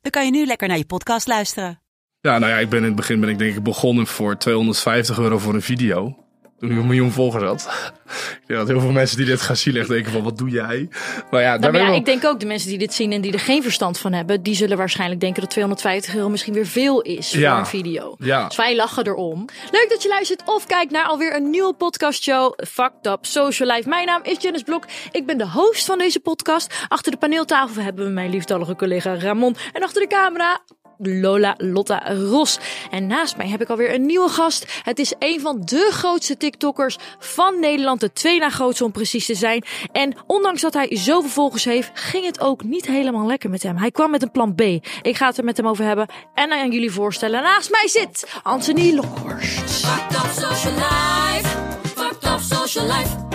dan kan je nu lekker naar je podcast luisteren. Ja, nou ja, ik ben in het begin ben ik denk ik begonnen voor 250 euro voor een video. Toen ik een miljoen volgers had. ik denk dat heel veel mensen die dit gaan zien echt denken van wat doe jij? Maar ja, daar Nou, maar ja, ik ik denk ook de mensen die dit zien en die er geen verstand van hebben, die zullen waarschijnlijk denken dat 250 euro misschien weer veel is voor een video. Ja. Dus wij lachen erom. Leuk dat je luistert of kijkt naar alweer een nieuwe podcastshow, Fucked Up Social Life. Mijn naam is Janice Blok. Ik ben de host van deze podcast. Achter de paneeltafel hebben we mijn liefdallige collega Ramon en achter de camera Lola Lotta Ros. En naast mij heb ik alweer een nieuwe gast. Het is een van de grootste TikTokkers van Nederland. De twee na grootste om precies te zijn. En ondanks dat hij zoveel volgers heeft, ging het ook niet helemaal lekker met hem. Hij kwam met een plan B. Ik ga het er met hem over hebben en aan jullie voorstellen. Naast mij zit Anthony Lokhorst. Fucked up social life. Fucked up social life.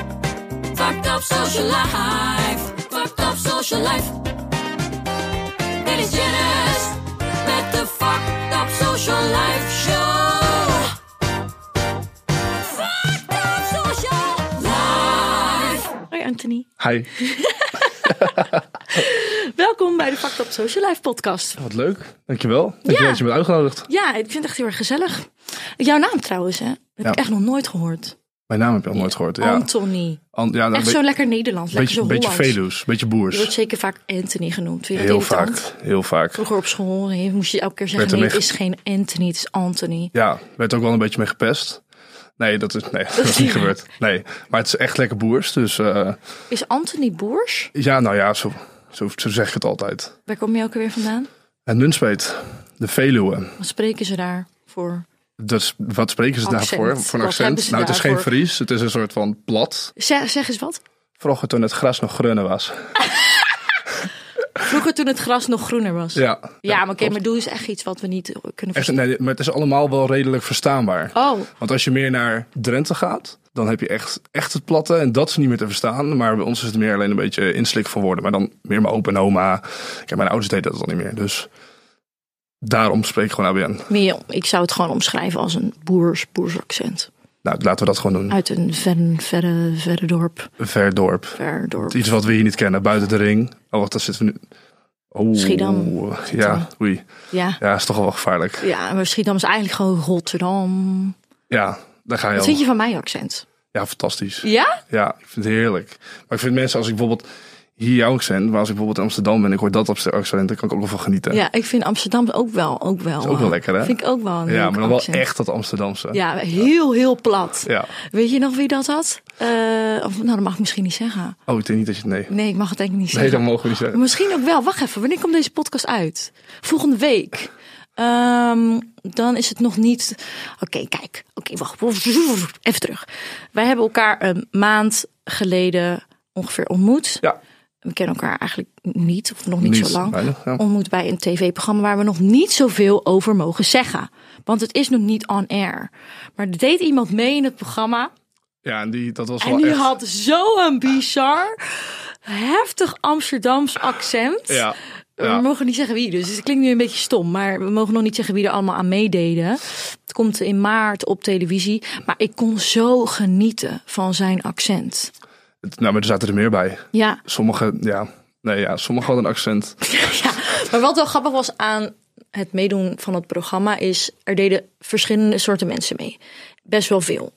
Fucked up social life. Fucked up social life. Dit is Fucked Up Social Life Show. Fucked Up Social Life. Hoi Anthony. Hi, Welkom bij de Fucked Up Social Life podcast. wat leuk. Dankjewel. Dankjewel Ja. dat je me hebt uitgenodigd. Ja, ik vind het echt heel erg gezellig. Jouw naam trouwens, hè? Heb Ja. ik echt nog nooit gehoord. Mijn naam heb je al nooit gehoord. Ja, Anthony. An- ja Echt zo lekker Nederlands, lekker beetje, zo beetje. Veluws, beetje Je wordt boers. zeker vaak Anthony genoemd. Vind je Heel irritant? vaak, heel vaak. Vroeger op school moest je elke keer zeggen: nee, het is geen Anthony, het is Anthony. Ja, werd ook wel een beetje mee gepest. Nee, dat is, nee, dat is niet gebeurd. Nee, maar het is echt lekker boers. Dus eh, Is Anthony Boers? ja, nou ja, zo, zo, zo zeg ik het altijd. Waar kom je ook weer vandaan? En Nunspeet, de Veluwe. Wat spreken ze daar voor? Dus wat spreken ze Accent. daarvoor? Voor een accent? Nou, het is geen? Fries. Het is een soort van plat. Zeg, zeg eens wat. Vroeger toen het gras nog groener was. Vroeger toen het gras nog groener was. Ja. Ja, maar oké, maar doe eens echt iets wat we niet kunnen Echt, verstaan. nee, maar het is allemaal wel redelijk verstaanbaar. Oh, Want als je meer naar Drenthe gaat, dan heb je echt, echt het platte. En dat is niet meer te verstaan. Maar bij ons is het meer alleen een beetje inslik van woorden. Maar dan meer mijn opa en oma. Kijk, mijn ouders deden dat al niet meer. Dus daarom spreek ik gewoon ABN. meer, ik zou het gewoon omschrijven als een boers, boersaccent. Nou, laten we dat gewoon doen. Uit een verre, verre, verre dorp. Verdorp. Ver dorp. Iets wat we hier niet kennen, buiten de ring. Oh, wacht, daar zitten we nu. Oh, Schiedam. Ja, oei. Ja. Ja, is toch wel gevaarlijk. Ja, maar Schiedam is eigenlijk gewoon Rotterdam. Ja, daar ga je Wat al. vind je van mijn accent? Ja, fantastisch. Ja? Ja, ik vind het heerlijk. Maar ik vind mensen, als ik bijvoorbeeld hier jouw accent, maar als ik bijvoorbeeld in Amsterdam ben en ik hoor dat accent, dan kan ik ook nog van genieten. Ja, ik vind Amsterdam ook wel. Ook wel is ook wel lekker, hè? Vind ik ook wel een Ja, maar dan wel echt dat Amsterdamse. Ja, heel, heel plat. Ja. Weet je nog wie dat had? Eh, of, nou, dat mag ik misschien niet zeggen. Oh, ik denk niet dat je het nee. Nee, ik mag het denk ik niet Nee, zeggen. dat mogen we niet zeggen. Misschien ook wel. Wacht even, wanneer komt deze podcast uit? Volgende week. Ehm, dan is het nog niet. Oké, kijk. Oké, wacht. Even terug. Wij hebben elkaar een maand geleden ongeveer ontmoet. Ja, We kennen elkaar eigenlijk niet, of nog niet, Niet, zo lang. weinig, ja. Ontmoet bij een tv-programma waar we nog niet zoveel over mogen zeggen. Want het is nog niet on air. Maar er deed iemand mee in het programma. ja en die, dat was En wel die echt... had zo'n bizar, heftig Amsterdams accent. Ja, We mogen niet zeggen wie, dus het klinkt nu een beetje stom. Maar we mogen nog niet zeggen wie er allemaal aan meededen. Het komt in maart op televisie. Maar ik kon zo genieten van zijn accent. Nou, maar er zaten er meer bij. Ja, Sommige, ja... Nee, ja, sommige hadden een accent. ja. maar wat wel grappig was aan het meedoen van het programma... is er deden verschillende soorten mensen mee. Best wel veel.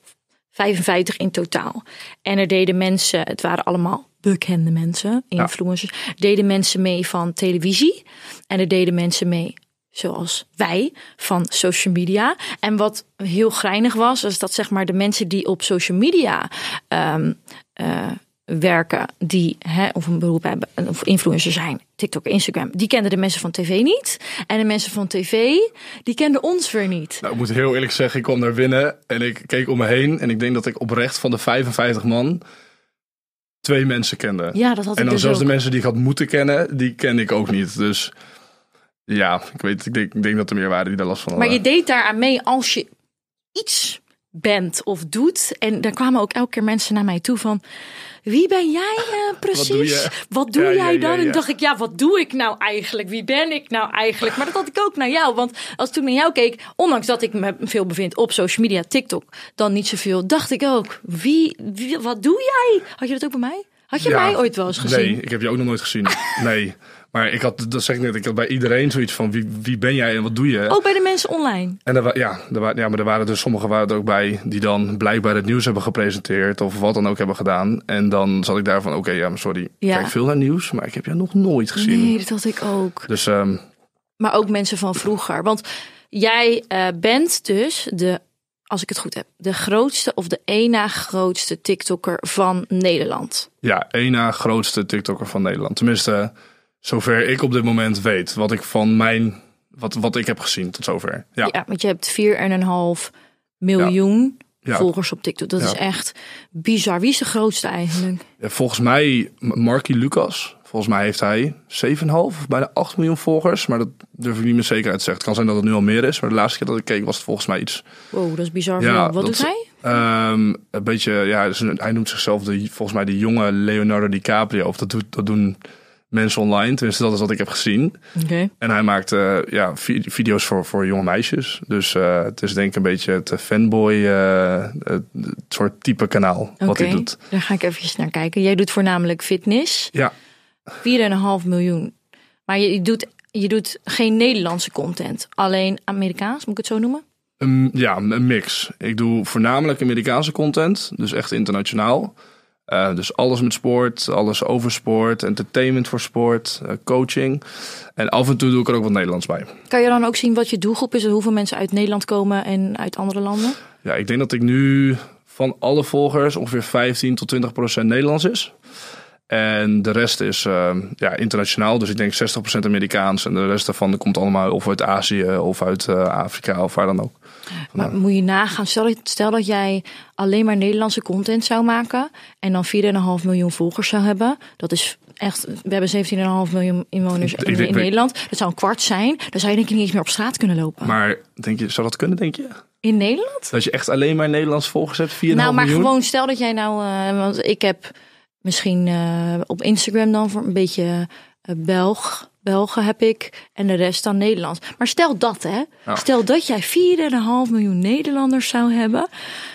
55 in totaal. En er deden mensen, het waren allemaal bekende mensen, influencers. Er deden mensen mee van televisie. En er deden mensen mee, zoals wij, van social media. En wat heel grijnig was, is dat zeg maar de mensen die op social media ehm, eh, werken, die hè, of een beroep hebben, of influencer zijn, TikTok, Instagram, die kenden de mensen van tv niet. En de mensen van tv, die kenden ons weer niet. Nou, ik moet heel eerlijk zeggen, ik kwam daar binnen en ik keek om me heen. En ik denk dat ik oprecht van de 55 man twee mensen kende. Ja, dat had en dan dus zelfs ook. de mensen die ik had moeten kennen, die kende ik ook niet. Dus Ja, ik weet, ik denk, ik denk dat er meer waren die daar last van Maar hadden. je deed daar aan mee als je iets bent of doet. En daar kwamen ook elke keer mensen naar mij toe van... Wie ben jij eh, precies? doe je? Wat doe Ja, jij ja, dan? ja, En dacht ik, ja, wat doe ik nou eigenlijk? Wie ben ik nou eigenlijk? Maar dat had ik ook naar jou. Want als toen naar jou keek, ondanks dat ik me veel bevind op social media, TikTok, dan niet zoveel, dacht ik ook, wie, wie wat doe jij? Had je dat ook bij mij? Had je mij ooit wel eens gezien? Nee, ik heb je ook nog nooit gezien. Nee. Maar ik had, dat zeg ik net, ik had bij iedereen zoiets van wie, wie ben jij en wat doe je? Ook bij de mensen online. En er, ja, er, ja, maar er waren dus sommigen waren er ook bij die dan blijkbaar het nieuws hebben gepresenteerd of wat dan ook hebben gedaan. En dan zat ik daar van, oké, ja, maar sorry, ik Ja. kijk veel naar nieuws, maar ik heb jou nog nooit gezien. Nee, dat had ik ook. Dus ehm, maar ook mensen van vroeger. Want jij eh, bent dus de, als ik het goed heb, de grootste of de één na grootste TikToker van Nederland. ja, één na grootste TikToker van Nederland. Tenminste, zover ik op dit moment weet, wat ik van mijn, wat, wat ik heb gezien tot zover. Ja, Ja, want je hebt 4,5 miljoen Ja. volgers op TikTok. Dat Ja. is echt bizar. Wie is de grootste eigenlijk? Ja, volgens mij, Marky Lucas, volgens mij heeft hij 7,5 of bijna 8 miljoen volgers. Maar dat durf ik niet meer zeker uit te zeggen. Het kan zijn dat het nu al meer is, maar de laatste keer dat ik keek was het volgens mij iets. Wow, dat is bizar Ja. Wat dat- doet hij? Ehm, een beetje, ja, dus hij noemt zichzelf de, volgens mij de jonge Leonardo DiCaprio. Of dat, doet, dat doen mensen online. Tenminste, dat is wat ik heb gezien. En hij maakt eh, ja, vi- video's voor, voor jonge meisjes. Dus eh, het is denk ik een beetje het fanboy, eh, het, soort type kanaal wat hij doet. daar ga ik even naar kijken. Jij doet voornamelijk fitness. Ja, 4,5 miljoen. Maar je, je, doet, je doet geen Nederlandse content. Alleen Amerikaans, moet ik het zo noemen? Ja, een mix. Ik doe voornamelijk Amerikaanse content, dus echt internationaal. Eh, dus alles met sport, alles over sport, entertainment voor sport, eh, coaching. En af en toe doe ik er ook wat Nederlands bij. Kan je dan ook zien wat je doelgroep is en hoeveel mensen uit Nederland komen en uit andere landen? Ja, ik denk dat ik nu van alle volgers ongeveer 15 tot 20 procent Nederlands is. En de rest is eh, ja, internationaal, dus ik denk 60 procent Amerikaans. En de rest daarvan komt allemaal of uit Azië of uit Afrika of waar dan ook. Maar moet je nagaan, stel, dat- stel dat jij alleen maar Nederlandse content zou maken en dan 4,5 miljoen volgers zou hebben. Dat is echt, we hebben 17,5 miljoen inwoners in, Nederland. Dat zou een kwart zijn. Dan zou je denk ik niet eens meer op straat kunnen lopen. Maar denk je, zou dat kunnen, denk je? in Nederland? Dat je echt alleen maar Nederlands volgers hebt, 4,5 Nou, maar miljoen? gewoon stel dat jij nou, eh, want ik heb misschien eh, op Instagram dan voor een beetje Belg, Belgen heb ik en de rest dan Nederlands. Maar stel dat hè, Ja. stel dat jij 4,5 miljoen Nederlanders zou hebben,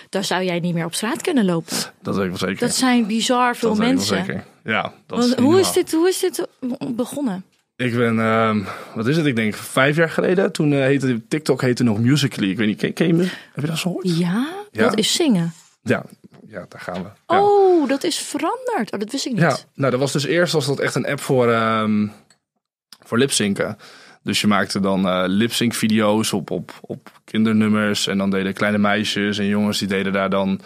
dan zou jij niet meer op straat kunnen lopen. Dat weet ik wel zeker. Dat zijn bizar veel Dat weet ik wel mensen. zeker. Ja, dat Want is hoe, is dit, hoe is dit begonnen? Ik ben, ehm, wat is het? Ik denk vijf jaar geleden. Toen eh, heette TikTok heette nog Musical.ly. Ik weet niet, ken, ken je me? Heb je dat eens gehoord? Ja, Ja. dat is zingen. Ja, ja daar gaan we. Ja. Oh, dat is veranderd. Oh, dat wist ik niet. Ja, nou dat was dus eerst was dat echt een app voor, ehm voor lipzinken. Dus je maakte dan eh lipsync video's op, op, op kindernummers. En dan deden kleine meisjes en jongens die deden daar dan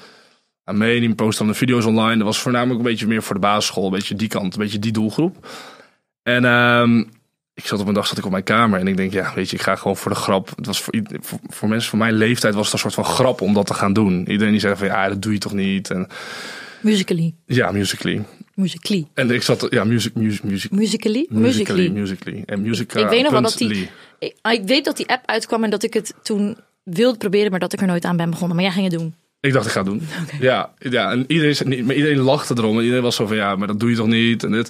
aan mee. Die posten dan de video's online. Dat was voornamelijk een beetje meer voor de basisschool. Een beetje die kant, een beetje die doelgroep. En ehm, ik zat op een dag zat ik op mijn kamer en ik denk, ja, weet je, ik ga gewoon voor de grap. Het was voor, voor, voor mensen van mijn leeftijd was het een soort van grap om dat te gaan doen. Iedereen die zei van, ja, dat doe je toch niet. En Musically. ja, Musical.ly. Musically. En ik zat, ja, music, music, music, Musically? Musically, Musically. En Musica. Ik weet nog wel dat die- ik weet dat die app uitkwam en dat ik het toen wilde proberen, maar dat ik er nooit aan ben begonnen. Maar jij ging het doen. Ik dacht, ik ga het doen. Ja, ja, en iedereen, maar iedereen lachte erom. En iedereen was zo van, ja, maar dat doe je toch niet? En dit.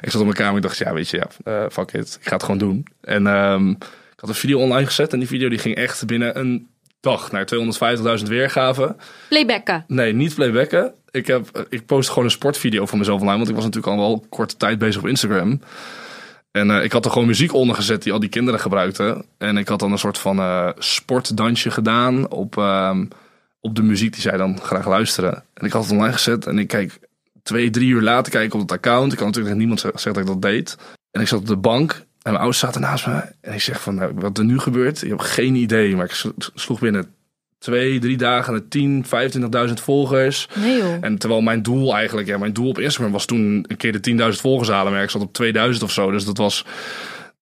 Ik zat op mijn kamer en ik dacht, ja, weet je, ja, eh, fuck it. Ik ga het gewoon doen. En ehm, ik had een video online gezet. En die video die ging echt binnen een dag naar 250.000 weergaven. Playbacken. Nee, niet playbacken. Ik, heb, eh, ik post gewoon een sportvideo van mezelf online. Want ik was natuurlijk al wel korte tijd bezig op Instagram. En eh, ik had er gewoon muziek onder gezet die al die kinderen gebruikten. En ik had dan een soort van sportdansje gedaan op, ehm, op de muziek die zij dan graag luisteren. En ik had het online gezet en ik kijk twee, drie uur later kijk ik op het account. Ik kan natuurlijk tegen niemand ze- zeggen dat ik dat deed. En ik zat op de bank en mijn ouders zaten naast me. En ik zeg van, nou, wat er nu gebeurt, ik heb geen idee. Maar ik slo- sloeg binnen twee, drie dagen naar 10, 25.000 volgers. Nee joh. En terwijl mijn doel eigenlijk, ja, mijn doel op Instagram was toen een keer de 10.000 volgers halen. Maar ik zat op 2000 of zo. Dus dat was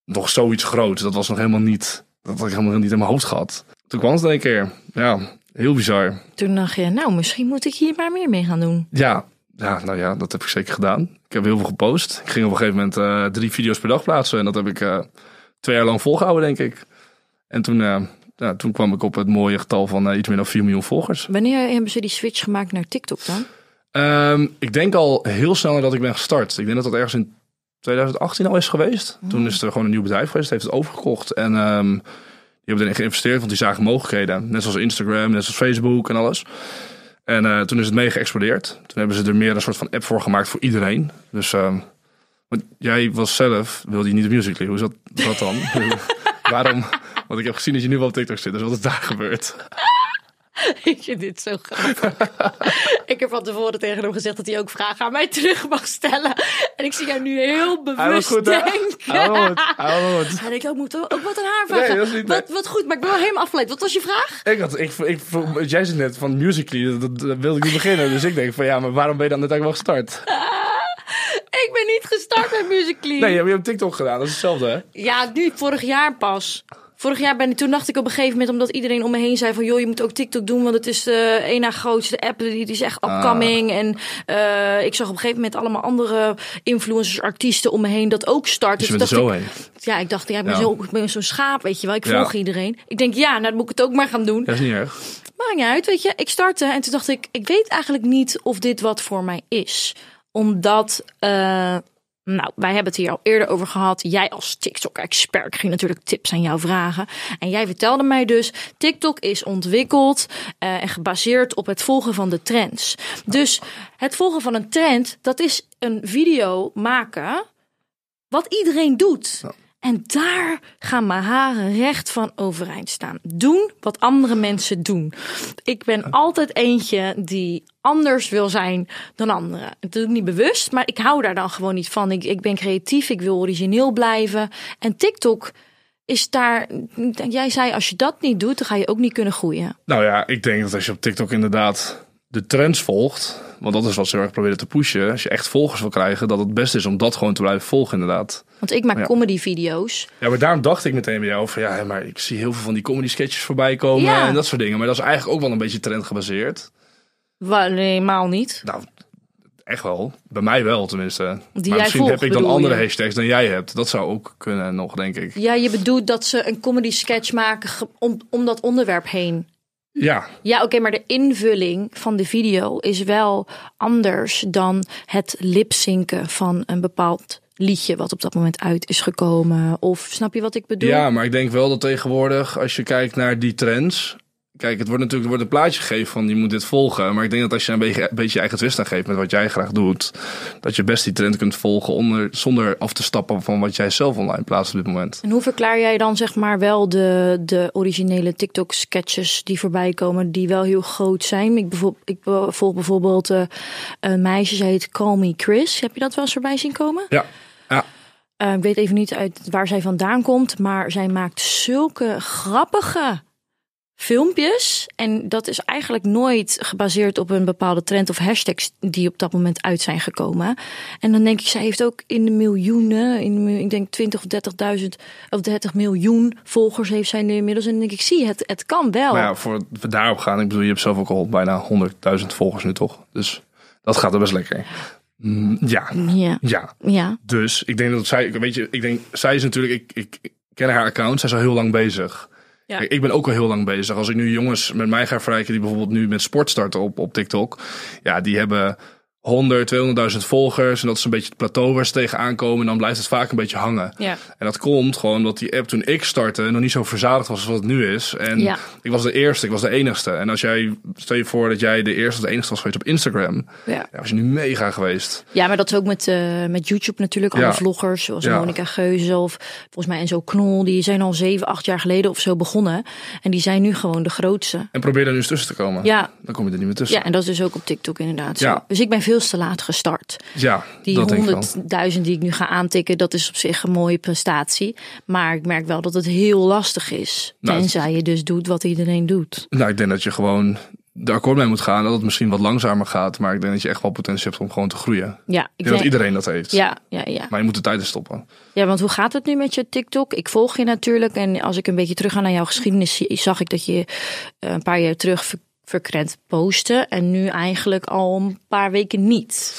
nog zoiets groots. Dat was nog helemaal niet, dat had ik helemaal niet in mijn hoofd gehad. Toen kwam het een keer. Ja, heel bizar. Toen dacht je, nou, misschien moet ik hier maar meer mee gaan doen. Ja, ja, nou ja, dat heb ik zeker gedaan. Ik heb heel veel gepost. Ik ging op een gegeven moment eh, drie video's per dag plaatsen. En dat heb ik eh, twee jaar lang volgehouden, denk ik. En toen, eh, ja, toen kwam ik op het mooie getal van iets meer dan 4 miljoen volgers. Wanneer hebben ze die switch gemaakt naar TikTok dan? Ehm, ik denk al heel snel nadat ik ben gestart. Ik denk dat dat ergens in 2018 al is geweest. Toen is er gewoon een nieuw bedrijf geweest, heeft het overgekocht. En ehm, hebben erin geïnvesteerd, want die zagen mogelijkheden. Net zoals Instagram, net zoals Facebook en alles. En eh, toen is het mee geëxplodeerd. Toen hebben ze er meer een soort van app voor gemaakt voor iedereen. Dus ehm, want jij was zelf, wilde je niet op Musical.ly. Hoe is dat, dat dan? Waarom? Want ik heb gezien dat je nu wel op TikTok zit. Dus wat is daar gebeurd? Ik vind dit zo grappig. ik heb van tevoren tegen hem gezegd dat hij ook vragen aan mij terug mag stellen. En ik zie jou nu heel bewust goed, denken. Hij goed. Goed. En ik ook moet ook wat een haar vragen. niet- wat, wat goed, maar ik ben wel helemaal afgeleid. Wat was je vraag? Ik had, ik, ik, jij zit net van Musical.ly, dat, dat wilde ik niet beginnen. Dus ik denk van ja, maar waarom ben je dan net eigenlijk wel gestart? Ik ben niet gestart met Musical.ly. Nee, je hebt TikTok gedaan, dat is hetzelfde hè? Ja, nu, vorig jaar pas. Vorig jaar ben ik, toen dacht ik op een gegeven moment, omdat iedereen om me heen zei van, joh, je moet ook TikTok doen, want het is de één na grootste app, die, is echt Ah. upcoming. En eh, ik zag op een gegeven moment allemaal andere influencers, artiesten om me heen dat ook starten. Dus dacht zo ik, ja, ik dacht, ja, ik ben Ja. zo- zo'n schaap, weet je wel. Ik Ja. volg iedereen. Ik denk, ja, nou, dan moet ik het ook maar gaan doen. Dat is niet erg. Maakt niet uit, weet je. Ik startte en toen dacht ik, ik weet eigenlijk niet of dit wat voor mij is. Omdat, eh, nou, wij hebben het hier al eerder over gehad. Jij als TikTok-expert ik ging natuurlijk tips aan jou vragen. En jij vertelde mij dus, TikTok is ontwikkeld eh, en gebaseerd op het volgen van de trends. Dus het volgen van een trend, dat is een video maken wat iedereen doet. En daar gaan mijn haren recht van overeind staan. Doen wat andere mensen doen. Ik ben altijd eentje die anders wil zijn dan anderen. Dat doe ik niet bewust, maar ik hou daar dan gewoon niet van. Ik, ik ben creatief, ik wil origineel blijven. En TikTok is daar... Jij zei, als je dat niet doet, dan ga je ook niet kunnen groeien. Nou ja, ik denk dat als je op TikTok inderdaad de trends volgt, want dat is wat ze heel erg proberen te pushen. Als je echt volgers wil krijgen, dat het beste is om dat gewoon te blijven volgen inderdaad. Want ik maak Ja. comedy-video's. Ja, maar daarom dacht ik meteen bij jou van ja, maar ik zie heel veel van die comedy sketches voorbij komen Ja. en dat soort dingen. Maar dat is eigenlijk ook wel een beetje trendgebaseerd. Wa- Helemaal niet. Nou, echt wel. Bij mij wel tenminste. maar jij misschien volgt, heb ik dan andere je? hashtags dan jij hebt. Dat zou ook kunnen nog, denk ik. Ja, je bedoelt dat ze een comedy-sketch maken ge- om, om dat onderwerp heen. Ja, Ja, oké, maar de invulling van de video is wel anders dan het lipzinken van een bepaald liedje wat op dat moment uit is gekomen. Of snap je wat ik bedoel? Ja, maar ik denk wel dat tegenwoordig, als je kijkt naar die trends. Kijk, het wordt natuurlijk er wordt een plaatje gegeven van je moet dit volgen. Maar ik denk dat als je een beetje, een beetje je eigen twist aan geeft met wat jij graag doet, dat je best die trend kunt volgen onder, zonder af te stappen van wat jij zelf online plaatst op dit moment. En hoe verklaar jij dan zeg maar wel de, de originele TikTok-sketches die voorbij komen, die wel heel groot zijn? Ik, bijvoorbeeld, ik volg bijvoorbeeld eh, een meisje, zij heet Call Me Chris. Heb je dat wel eens voorbij zien komen? Ja, ja. Eh, ik weet even niet uit waar zij vandaan komt, maar zij maakt zulke grappige filmpjes. En dat is eigenlijk nooit gebaseerd op een bepaalde trend of hashtags die op dat moment uit zijn gekomen. En dan denk ik, zij heeft ook in de miljoenen, in de, ik denk 20 of 30.000 of 30 miljoen volgers heeft zij nu inmiddels. En dan denk ik, zie, het, het kan wel. Maar ja, voor we daarop gaan, ik bedoel, je hebt zelf ook al bijna 100.000 volgers nu toch? Dus dat gaat er best lekker. Mm, ja, ja. ja. ja. Dus ik denk dat zij, weet je, ik denk, zij is natuurlijk, ik, ik, ik ken haar account, zij is al heel lang bezig. Ja. Ik ben ook al heel lang bezig. Als ik nu jongens met mij ga vergelijken die bijvoorbeeld nu met sport starten op, op TikTok. Ja, die hebben 100, 200.000 volgers. En dat is een beetje het plateau waar ze tegenaan komen. En dan blijft het vaak een beetje hangen. Ja. En dat komt gewoon omdat die app toen ik startte nog niet zo verzadigd was als wat het nu is. En Ja. ik was de eerste, ik was de enigste. En als jij, stel je voor dat jij de eerste of de enigste was geweest op Instagram. Ja. Ja, was je nu mega geweest. Ja, maar dat is ook met, eh, met YouTube natuurlijk. Alle vloggers zoals. Monica Geuze of volgens mij Enzo Knol. Die zijn al zeven, acht jaar geleden of zo begonnen. En die zijn nu gewoon de grootste. En probeer er nu eens tussen te komen. Ja, Dan kom je er niet meer tussen. ja, en dat is dus ook op TikTok inderdaad zo. Ja. Dus ik ben veel te laat gestart. Ja, Die dat denk ik wel. honderdduizend die ik nu ga aantikken, dat is op zich een mooie prestatie. Maar ik merk wel dat het heel lastig is. Nou, het- tenzij je dus doet wat iedereen doet. Nou, ik denk dat je gewoon de akkoord mee moet gaan. Dat het misschien wat langzamer gaat. Maar ik denk dat je echt wel potentie hebt om gewoon te groeien. Ja, ik denk dat iedereen dat heeft. ja, ja, ja. Maar je moet de tijd stoppen. Ja, want hoe gaat het nu met je TikTok? Ik volg je natuurlijk. En als ik een beetje terug ga naar jouw geschiedenis, zag ik dat je eh, een paar jaar terug verkrent postte. En nu eigenlijk al een paar weken niet.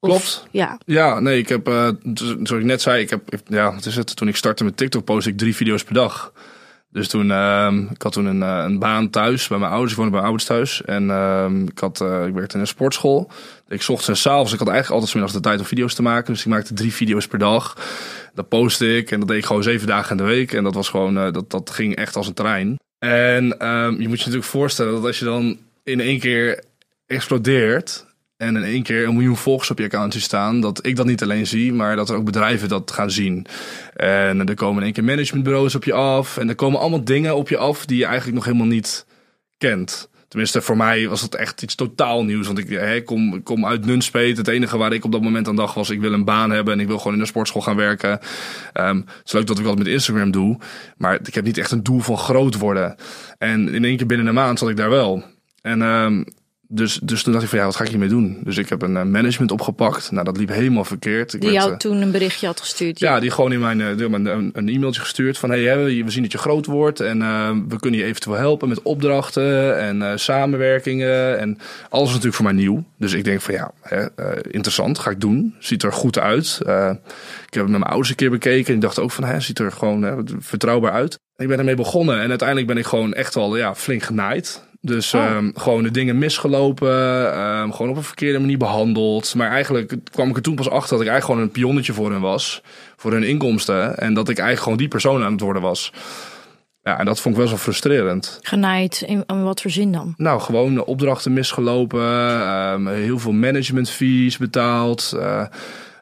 Of- Klopt. Ja. Ja, nee, ik heb, dus- zoals ik net zei, ik heb, ja, wat is het? Toen ik startte met TikTok post ik drie video's per dag. Dus toen, ehm, ik had toen een, eh, een baan thuis bij mijn ouders. Ik woonde bij mijn ouders thuis. En ehm, ik, had, eh, ik werkte in een sportschool. Ik zocht en s'avonds. Ik had eigenlijk altijd 's middags de tijd om video's te maken. Dus ik maakte drie video's per dag. Dat postte ik. En dat deed ik gewoon zeven dagen in de week. En dat was gewoon, dat, dat ging echt als een trein. En ehm, je moet je natuurlijk voorstellen dat als je dan in één keer explodeert. En in één keer een miljoen volgers op je account staan. Dat ik dat niet alleen zie, maar dat er ook bedrijven dat gaan zien. En er komen in één keer managementbureaus op je af. En er komen allemaal dingen op je af die je eigenlijk nog helemaal niet kent. Tenminste, voor mij was dat echt iets totaal nieuws. Want ik hè, kom, kom uit Nunspeet. Het enige waar ik op dat moment aan dacht was... ik wil een baan hebben en ik wil gewoon in een sportschool gaan werken. Ehm, het is leuk dat ik wat met Instagram doe. Maar ik heb niet echt een doel van groot worden. En in één keer binnen een maand zat ik daar wel. En ehm, dus, dus toen dacht ik van ja, wat ga ik hiermee doen? Dus ik heb een eh, management opgepakt. Nou, dat liep helemaal verkeerd. Ik Die werd, jou eh, toen een berichtje had gestuurd. ja, die gewoon in mijn, eh, me een, een e-mailtje gestuurd van hey, we zien dat je groot wordt en we kunnen je eventueel helpen met opdrachten en samenwerkingen en alles is natuurlijk voor mij nieuw. Dus ik denk van ja, hè, interessant, ga ik doen. Ziet er goed uit. Ik heb het met mijn ouders een keer bekeken en ik dacht ook van hè, ziet er gewoon hè, vertrouwbaar uit. Ik ben ermee begonnen en uiteindelijk ben ik gewoon echt wel ja, flink genaaid. Dus Oh. ehm, gewoon de dingen misgelopen, ehm, gewoon op een verkeerde manier behandeld. Maar eigenlijk kwam ik er toen pas achter dat ik eigenlijk gewoon een pionnetje voor hen was. Voor hun inkomsten. En dat ik eigenlijk gewoon die persoon aan het worden was. Ja, en dat vond ik wel zo frustrerend. Genaaid. In, in wat voor zin dan? Nou, gewoon opdrachten misgelopen. ehm, heel veel management fees betaald. eh,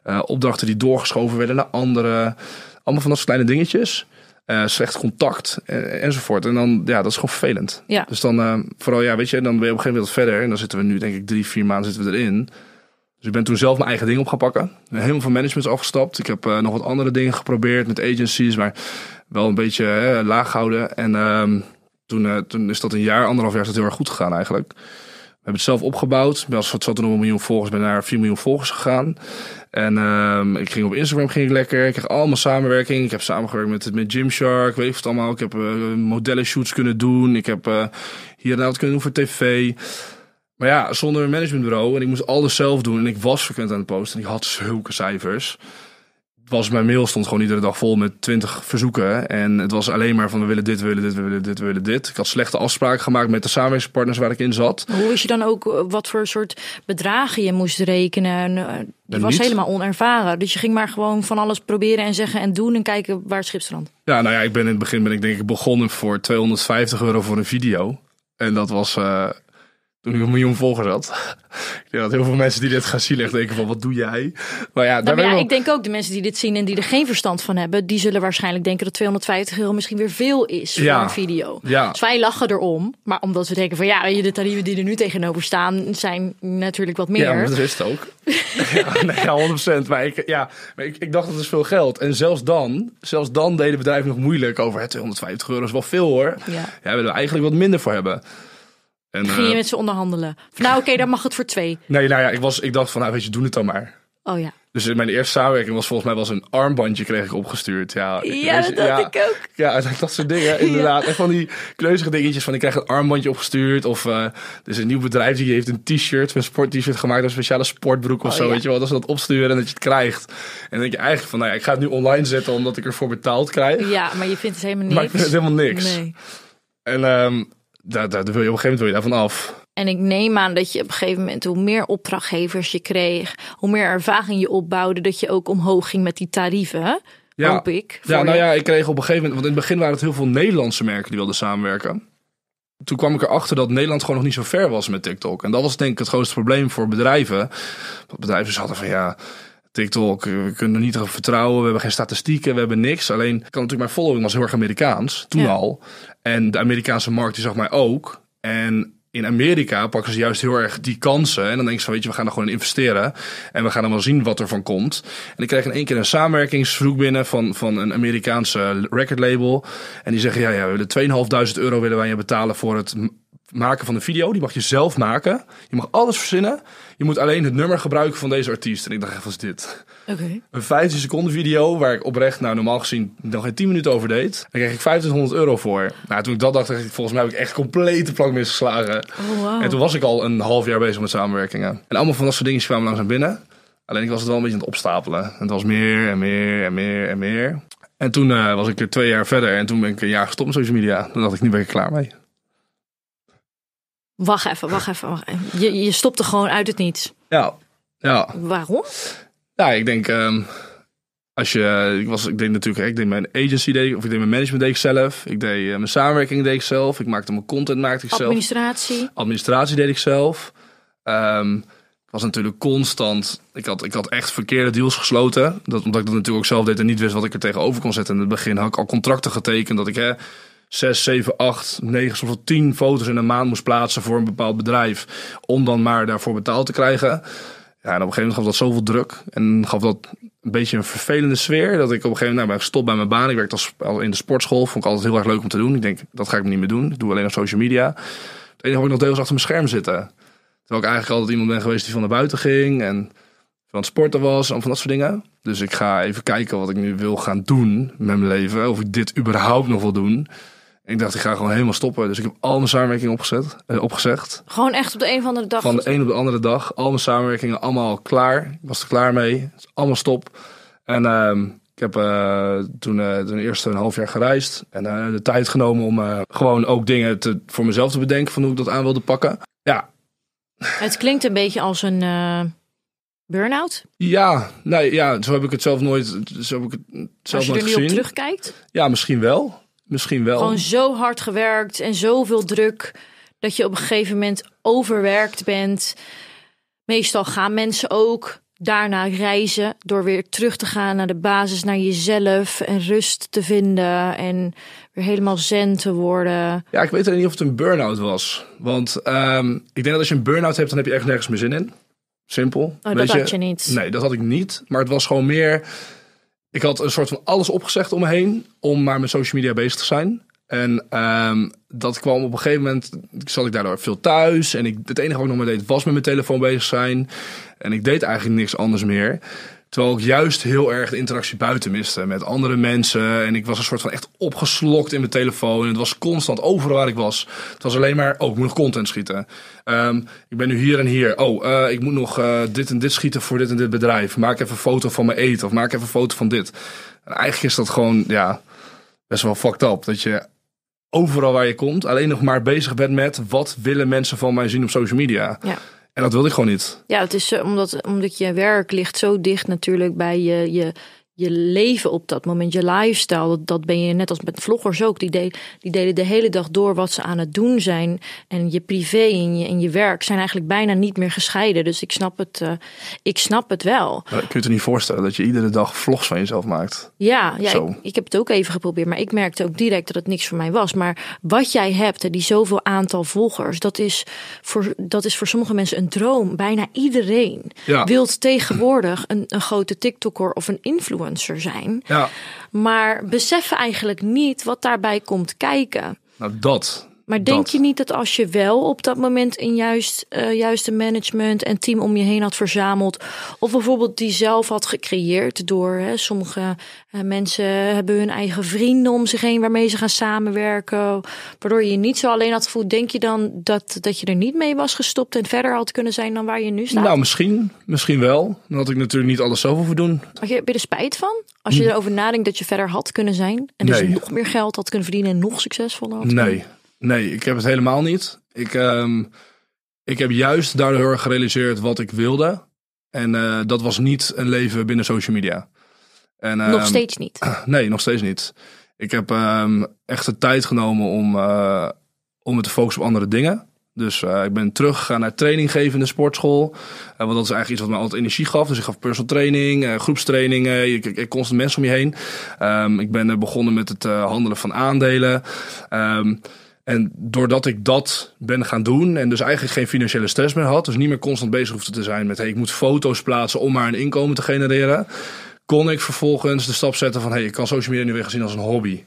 eh, opdrachten die doorgeschoven werden naar anderen. Allemaal van dat soort kleine dingetjes. Eh, slecht contact eh, enzovoort. En dan, ja, dat is gewoon vervelend. Ja. Dus dan, eh, vooral, ja, weet je, dan ben je op een gegeven moment verder. En dan zitten we nu, denk ik, drie, vier maanden zitten we erin. Dus ik ben toen zelf mijn eigen ding op gaan pakken. Helemaal van management afgestapt. Ik heb nog wat andere dingen geprobeerd met agencies, maar wel een beetje laag gehouden. En ehm, toen, toen is dat een jaar, anderhalf jaar, is dat heel erg goed gegaan eigenlijk. We hebben het zelf opgebouwd. Als het zat toen op een miljoen volgers, ben naar 4 miljoen volgers gegaan. En ehm, ik ging op Instagram ging ik lekker. Ik kreeg allemaal samenwerking. Ik heb samengewerkt met, met Gymshark, weet het allemaal. Ik heb eh modellen shoots kunnen doen. Ik heb eh, hier en kunnen doen voor tv. Maar ja, zonder een managementbureau. En ik moest alles zelf doen. En ik was frequent aan het posten. En ik had zulke cijfers. Was, mijn mail stond gewoon iedere dag vol met 20 verzoeken. En het was alleen maar van we willen dit, we willen dit, we willen dit, we willen dit. Ik had slechte afspraken gemaakt met de samenwerkingspartners waar ik in zat. Hoe wist je dan ook eh, wat voor soort bedragen je moest rekenen? En, eh, Je was niet. helemaal onervaren. Dus je ging maar gewoon van alles proberen en zeggen en doen en kijken waar het schip strandt. Ja, nou ja, ik ben in het begin ben ik denk ik begonnen voor 250 euro voor een video. En dat was eh, toen ik een miljoen volgers had. ik denk dat heel veel mensen die dit gaan zien echt denken van wat doe jij? Maar ja, daar Nou, maar ja, ik ik denk ook de mensen die dit zien en die er geen verstand van hebben, die zullen waarschijnlijk denken dat 250 euro misschien weer veel is voor Ja. een video. Ja. Dus wij lachen erom, maar omdat we denken van ja, weet je, de tarieven die er nu tegenover staan zijn natuurlijk wat meer. Ja, maar dat is het ook. ja, nee, ja, 100%. Maar, ik, ja, maar ik, ik dacht dat is veel geld. En zelfs dan, zelfs dan deden bedrijven nog moeilijk over het 250 euro is wel veel hoor. Ja. Ja, we willen er eigenlijk wat minder voor hebben. En, Ging je eh, met ze onderhandelen? Van, nou oké, dan mag het voor twee. Nee, nou ja, ik, was, ik dacht van, nou weet je, doe het dan maar. Oh ja. Dus in mijn eerste samenwerking was volgens mij was een armbandje kreeg ik opgestuurd. Ja, Ja, weet dat had ik ook. Ja, dat soort dingen, inderdaad. En van die kleuzige dingetjes van ik krijg een armbandje opgestuurd. Of eh, er is een nieuw bedrijf die heeft een t-shirt, een sport-t-shirt gemaakt. Een speciale sportbroek of Oh, zo, ja. weet je wel. Dat ze dat opsturen en dat je het krijgt. En dan denk je eigenlijk van, nou ja, ik ga het nu online zetten omdat ik ervoor betaald krijg. Ja, maar je vindt het helemaal niks. Maar ik vind het helemaal niks. Nee. En ehm daar, wil je op een gegeven moment wil je daarvan af. En ik neem aan dat je op een gegeven moment, hoe meer opdrachtgevers je kreeg, hoe meer ervaring je opbouwde, dat je ook omhoog ging met die tarieven. Ja. Hoop ik. Ja, nou je. ja, ik kreeg op een gegeven moment, want in het begin waren het heel veel Nederlandse merken die wilden samenwerken. Toen kwam ik erachter dat Nederland gewoon nog niet zo ver was met TikTok. En dat was denk ik het grootste probleem voor bedrijven. Want bedrijven hadden van ja, TikTok, eh, we kunnen er niet op vertrouwen. We hebben geen statistieken, we hebben niks. Alleen, kan natuurlijk mijn following was heel erg Amerikaans, toen Ja. al. En de Amerikaanse markt die zag mij ook. En in Amerika pakken ze juist heel erg die kansen. En dan denk ze van, weet je, we gaan er gewoon in investeren. En we gaan dan wel zien wat er van komt. En ik kreeg in één keer een samenwerkingsverzoek binnen van, van een Amerikaanse record label. En die zeggen, ja, ja we willen 2.500 euro willen wij je betalen voor het maken van de video. Die mag je zelf maken. Je mag alles verzinnen. Je moet alleen het nummer gebruiken van deze artiest. En ik dacht wat is dit? Een 15 seconden video waar ik oprecht, nou normaal gezien nog geen 10 minuten over deed. Daar kreeg ik 2500 euro voor. Nou, toen ik dat dacht, dacht ik, volgens mij heb ik echt compleet de plank misgeslagen. Oh, wow. En toen was ik al een half jaar bezig met samenwerkingen. En allemaal van dat soort dingen kwamen langzaam binnen. Alleen ik was het wel een beetje aan het opstapelen. En het was meer en meer en meer en meer. En toen eh, was ik er twee jaar verder en toen ben ik een jaar gestopt met social media. Toen dacht ik, nu ben ik er klaar mee. Wacht even, wacht even. Wacht even. Je, je stopte gewoon uit het niets. Ja, ja. Waarom? Ja, ik denk, ehm, als je, ik was, ik deed natuurlijk, ik deed mijn agency, deed, ik- of ik deed mijn management deed ik zelf. Ik deed eh, mijn samenwerking deed ik zelf. Ik maakte mijn content maakte ik zelf. Administratie. Administratie deed ik zelf. Ehm, ik was natuurlijk constant, ik had, ik had echt verkeerde deals gesloten. Dat, omdat ik dat natuurlijk ook zelf deed en niet wist wat ik er tegenover kon zetten. In het begin had ik al contracten getekend dat ik hè, 6, 7, 8, 9, soms wel 10 foto's in een maand moest plaatsen voor een bepaald bedrijf. Om dan maar daarvoor betaald te krijgen. Ja, en op een gegeven moment gaf dat zoveel druk. En gaf dat een beetje een vervelende sfeer. Dat ik op een gegeven moment nou, ben gestopt bij mijn baan. Ik werkte al in de sportschool. Vond ik altijd heel erg leuk om te doen. Ik denk, dat ga ik niet meer doen. Ik doe alleen op social media. Het enige wat ik nog deels achter mijn scherm zitten. Terwijl ik eigenlijk altijd iemand ben geweest die van naar buiten ging. En van het sporten was. En van dat soort dingen. Dus ik ga even kijken wat ik nu wil gaan doen met mijn leven. Of ik dit überhaupt nog wil doen. Ik dacht, ik ga gewoon helemaal stoppen. Dus ik heb al mijn samenwerkingen opgezet, eh, opgezegd. Gewoon echt op de een of andere dag. Van de een op de andere dag. Al mijn samenwerkingen allemaal klaar. Ik was er klaar mee. Is allemaal stop. En ehm, ik heb eh, toen, eh, toen eerst een half jaar gereisd. En eh, de tijd genomen om gewoon ook dingen te, voor mezelf te bedenken. Van hoe ik dat aan wilde pakken. Ja, Het klinkt een beetje als een burn-out. ja, nee, ja, zo heb ik het zelf nooit, zo heb ik het zelf Als je nooit er nu gezien. op terugkijkt. Ja, misschien wel. Misschien wel. Gewoon zo hard gewerkt en zoveel druk. Dat je op een gegeven moment overwerkt bent. Meestal gaan mensen ook daarna reizen. Door weer terug te gaan naar de basis, naar jezelf. En rust te vinden. En weer helemaal zen te worden. Ja, ik weet alleen niet of het een burn-out was. Want ehm, ik denk dat als je een burn-out hebt, dan heb je echt nergens meer zin in. Simpel. Oh, dat had je niet. Nee, dat had ik niet. Maar het was gewoon meer... Ik had een soort van alles opgezegd om me heen om maar met social media bezig te zijn. En ehm, dat kwam op een gegeven moment, zat ik daardoor veel thuis. En ik, het enige wat ik nog maar deed, was met mijn telefoon bezig zijn. En ik deed eigenlijk niks anders meer. Terwijl ik juist heel erg de interactie buiten miste met andere mensen. En ik was een soort van echt opgeslokt in mijn telefoon. En het was constant overal waar ik was. Het was alleen maar, oh, ik moet nog content schieten. Ehm, ik ben nu hier en hier. Oh, eh, ik moet nog eh, dit en dit schieten voor dit en dit bedrijf. Maak even een foto van mijn eten. Of maak even een foto van dit. En eigenlijk is dat gewoon, ja, best wel fucked up. Dat je overal waar je komt alleen nog maar bezig bent met... wat willen mensen van mij zien op social media. Ja. En dat wilde ik gewoon niet. Ja, het is eh, omdat, omdat je werk ligt zo dicht natuurlijk bij je, je, je leven op dat moment, je lifestyle. Dat, dat ben je net als met vloggers ook. Die, de, die delen de hele dag door wat ze aan het doen zijn. En je privé en je, en je werk zijn eigenlijk bijna niet meer gescheiden. Dus ik snap het, eh, ik snap het wel. Maar kun je je niet voorstellen dat je iedere dag vlogs van jezelf maakt? Ja, ja ik, ik heb het ook even geprobeerd, maar ik merkte ook direct dat het niks voor mij was. Maar wat jij hebt, die zoveel aantal volgers, dat is voor, dat is voor sommige mensen een droom. Bijna iedereen Ja. wil tegenwoordig een, een grote TikToker of een influencer zijn. Ja, Maar beseffen eigenlijk niet wat daarbij komt kijken. nou dat. Maar denk Dat. je niet dat als je wel op dat moment een juist, eh, juiste management en team om je heen had verzameld, of bijvoorbeeld die zelf had gecreëerd door hè, sommige eh, mensen hebben hun eigen vrienden om zich heen waarmee ze gaan samenwerken, waardoor je je niet zo alleen had gevoeld, denk je dan dat, dat je er niet mee was gestopt en verder had kunnen zijn dan waar je nu staat? Nou, misschien. Misschien wel. Dan had ik natuurlijk niet alles zelf hoeven doen. Heb je, heb je er spijt van? Als je erover nadenkt dat je verder had kunnen zijn en dus Nee. nog meer geld had kunnen verdienen en nog succesvoller had kunnen- Nee. Ik heb het helemaal niet. Ik, ehm, ik heb juist daardoor heel erg gerealiseerd wat ik wilde. En eh, dat was niet een leven binnen social media. En, Nog ehm, steeds niet. Nee, nog steeds niet. Ik heb ehm, echt de tijd genomen om, eh, om me te focussen op andere dingen. Dus eh, ik ben teruggegaan naar training geven in de sportschool. Want dat is eigenlijk iets wat me altijd energie gaf. Dus ik gaf personal training, groepstrainingen. Ik, ik, ik constant mensen om je heen. Ik ben begonnen met het handelen van aandelen. En doordat ik dat ben gaan doen en dus eigenlijk geen financiële stress meer had, dus niet meer constant bezig hoefde te zijn met hey, ik moet foto's plaatsen om maar een inkomen te genereren, kon ik vervolgens de stap zetten van hey, ik kan social media nu weer gezien als een hobby.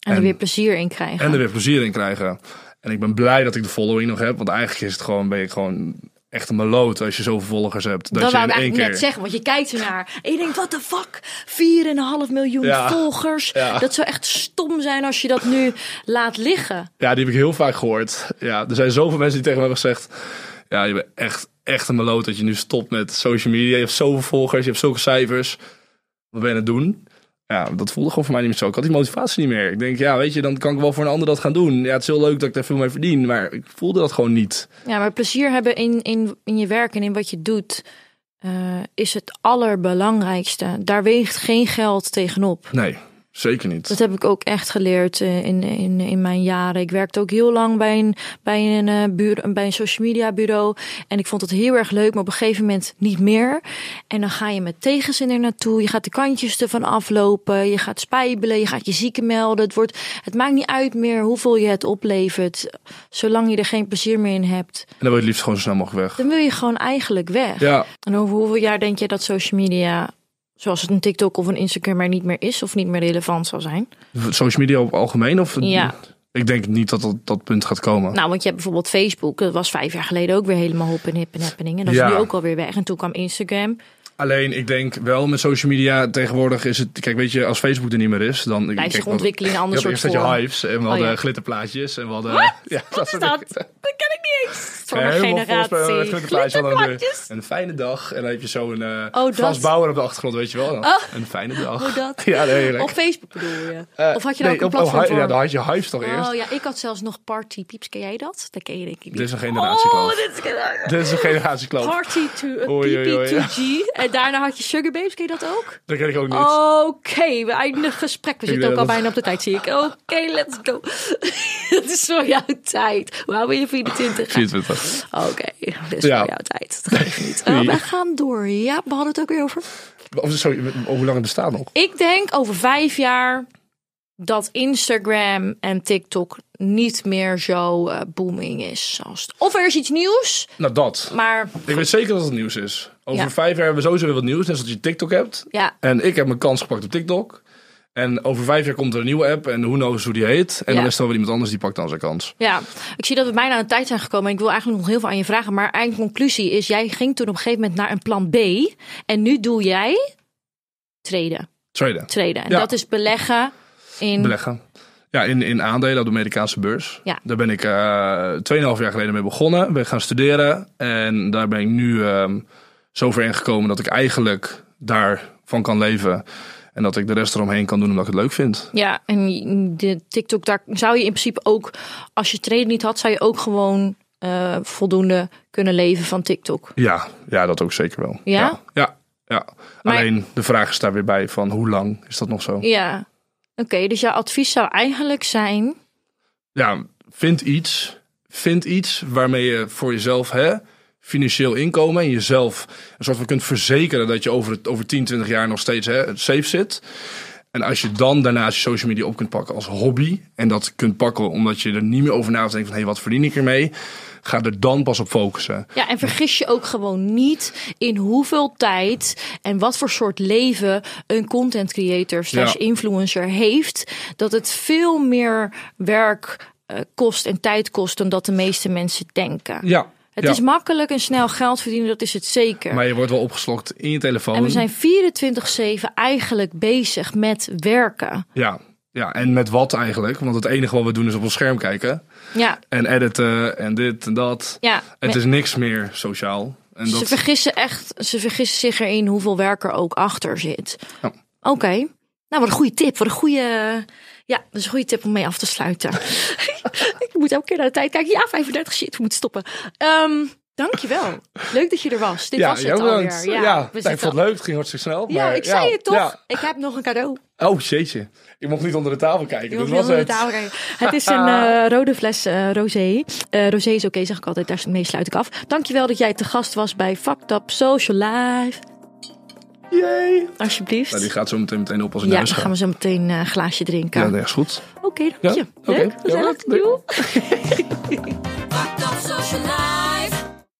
En er en- weer plezier in krijgen. En er weer plezier in krijgen. En ik ben blij dat ik de following nog heb, want eigenlijk is het gewoon, ben je gewoon echt een meloot als je zoveel volgers hebt. Dat, Dat je in ik één keer... net zeggen, want je kijkt ernaar en je denkt, what the fuck, 4,5 miljoen Ja. volgers. Ja. Dat zou echt stom zijn als je dat nu laat liggen. Ja, die heb ik heel vaak gehoord. Ja, er zijn zoveel mensen die tegen me hebben gezegd: Ja, je bent echt, echt een meloot dat je nu stopt met social media. Je hebt zoveel volgers, je hebt zulke cijfers. Wat ben je aan het doen? Ja, dat voelde gewoon voor mij niet meer zo. Ik had die motivatie niet meer. Ik denk, ja, weet je, dan kan ik wel voor een ander dat gaan doen. Ja, het is heel leuk dat ik daar veel mee verdien, maar ik voelde dat gewoon niet. Ja, maar plezier hebben in, in, in je werk en in wat je doet eh, is het allerbelangrijkste. Daar weegt geen geld tegenop. Nee, zeker niet. Dat heb ik ook echt geleerd eh, in, in, in mijn jaren. Ik werkte ook heel lang bij een, bij een, eh, bureau, bij een social media bureau. En ik vond het heel erg leuk, maar op een gegeven moment niet meer. En dan ga je met tegenzin er naartoe. Je gaat de kantjes ervan aflopen. Je gaat spijbelen. Je gaat je zieken melden. Het, wordt, het maakt niet uit meer hoeveel je het oplevert. Zolang je er geen plezier meer in hebt. En dan wil je het liefst gewoon zo snel mogelijk weg. Dan wil je gewoon eigenlijk weg. Ja, En over hoeveel jaar denk je dat social media, zoals het een TikTok of een Instagram, er niet meer is of niet meer relevant zal zijn? social media op het algemeen? Of Ja. Ik denk niet dat dat, dat punt gaat komen. Nou, want je hebt bijvoorbeeld Facebook, dat was vijf jaar geleden ook weer helemaal hop en hip en happening. En dat is Ja. nu ook alweer weg. En toen kwam Instagram. Alleen, ik denk wel met social media tegenwoordig is het... Kijk, weet je, als Facebook er niet meer is, dan... Blijft zich wat- ontwikkelen in een ander Je had soort eerst had je hives en we hadden ja. glitterplaatjes en we hadden... Ja, Wat is soort dat? dingen. Dat ken ik niet eens. Voor Ja, generatie. glitterplaatjes. Hadden. Een fijne dag en dan heb je zo een eh Oh, dat. Bauer op de achtergrond, weet je wel. Oh. Een fijne dag. Hoe dat? Ja, nee. Op Facebook bedoel je? Eh, of had je nee, ook een op- op platform voor? Ja, dan had je hives toch eerst. Oh ja, ik had zelfs nog Party Pieps. Ken jij dat? Dat ken je denk ik niet. Dit is een generatiekloof. Oh, dit is een is generatiekloof. Party to. PP2G. En daarna had je Sugar Babes. Ken je dat ook? Dat ken ik ook niet. Oké, we eindigen gesprek. We zitten ook al dat- bijna op de tijd, zie ik. Oké, let's go. Het is voor jouw tijd. Oud ben je? 24? 24. Oké, dit is Ja. voor jouw tijd. Dat geeft niet. Oh, we gaan door. Ja, we hadden het ook weer over. Of, sorry, over hoe lang het bestaat nog? Ik denk over vijf jaar dat Instagram en TikTok niet meer zo eh, booming is. Als of er is iets nieuws, Nou, dat. maar Ik weet zeker dat het nieuws is. Over Ja. vijf jaar hebben we sowieso weer wat nieuws. Net zoals je TikTok hebt. ja, En ik heb mijn kans gepakt op TikTok. En over vijf jaar komt er een nieuwe app. En who knows hoe die heet. En Ja. dan is er wel weer iemand anders die pakt dan zijn kans. Ja, ik zie dat we bijna aan de tijd zijn gekomen. En ik wil eigenlijk nog heel veel aan je vragen. Maar eindconclusie is, jij ging toen op een gegeven moment naar een plan B. En nu doe jij traden. Traden. traden. En Ja. dat is beleggen in... Beleggen. Ja, in, in aandelen op de Amerikaanse beurs. Ja. Daar ben ik eh 2,5 jaar geleden mee begonnen. Ben gaan studeren. En daar ben ik nu ehm zover in gekomen dat ik eigenlijk daarvan kan leven. En dat ik de rest eromheen kan doen omdat ik het leuk vind. Ja, en de TikTok, daar zou je in principe ook... Als je traden niet had, zou je ook gewoon eh, voldoende kunnen leven van TikTok. Ja, ja, dat ook zeker wel. Ja? Ja, ja. ja. Maar- Alleen de vraag is daar weer bij van hoe lang is dat nog zo? Ja, oké. dus jouw advies zou eigenlijk zijn... Ja, vind iets. Vind iets waarmee je voor jezelf hè, financieel inkomen en jezelf een soort van kunt verzekeren dat je over, het, over 10, 20 jaar nog steeds hè, safe zit. En als je dan daarnaast je social media op kunt pakken als hobby en dat kunt pakken omdat je er niet meer over na te denken van hé, wat verdien ik ermee? Ga er dan pas op focussen. Ja, en vergis je ook gewoon niet in hoeveel tijd en wat voor soort leven een content creator slash Ja. influencer heeft. Dat het veel meer werk eh, kost en tijd kost dan dat de meeste mensen denken. Ja, Het ja. is makkelijk en snel geld verdienen, dat is het zeker. maar je wordt wel opgeslokt in je telefoon. en we zijn 24-7 eigenlijk bezig met werken. Ja, ja, en met wat eigenlijk? Want het enige wat we doen is op ons scherm kijken. Ja, En editen en dit en dat. ja. Het is niks meer sociaal. En Ze dat, vergissen echt, ze vergissen zich erin hoeveel werk er ook achter zit. Ja. Oké. Nou, wat een goede tip. Wat een goede. Ja, dat is een goede tip om mee af te sluiten. ik moet elke keer naar de tijd kijken. Ja, 35 shit, we moeten stoppen. Ehm dankjewel. Leuk dat je er was. Dit ja, was het alweer. Ja, Ja, we ik vond het leuk. Het ging hartstikke snel. Ja, ik zei het toch. ja. Ik heb nog een cadeau. Oh, jeetje. Ik mocht niet onder de tafel kijken. Je Dat niet was onder de het. tafel kijken. Het is een eh, rode fles eh, rosé. Eh, rosé is oké, zeg ik altijd. Daarmee sluit ik af. Dankjewel dat jij te gast was bij Fucked Up Social Live. Yay. Alsjeblieft. Nou, die gaat zo meteen meteen op als ik Ja, naar dan huis ga. gaan we zo meteen een glaasje drinken. Ja, dat is goed. Oké, dank je. Ja, oké. Leuk, Ja, gezellig. leuk. Doei. Fucked up social life.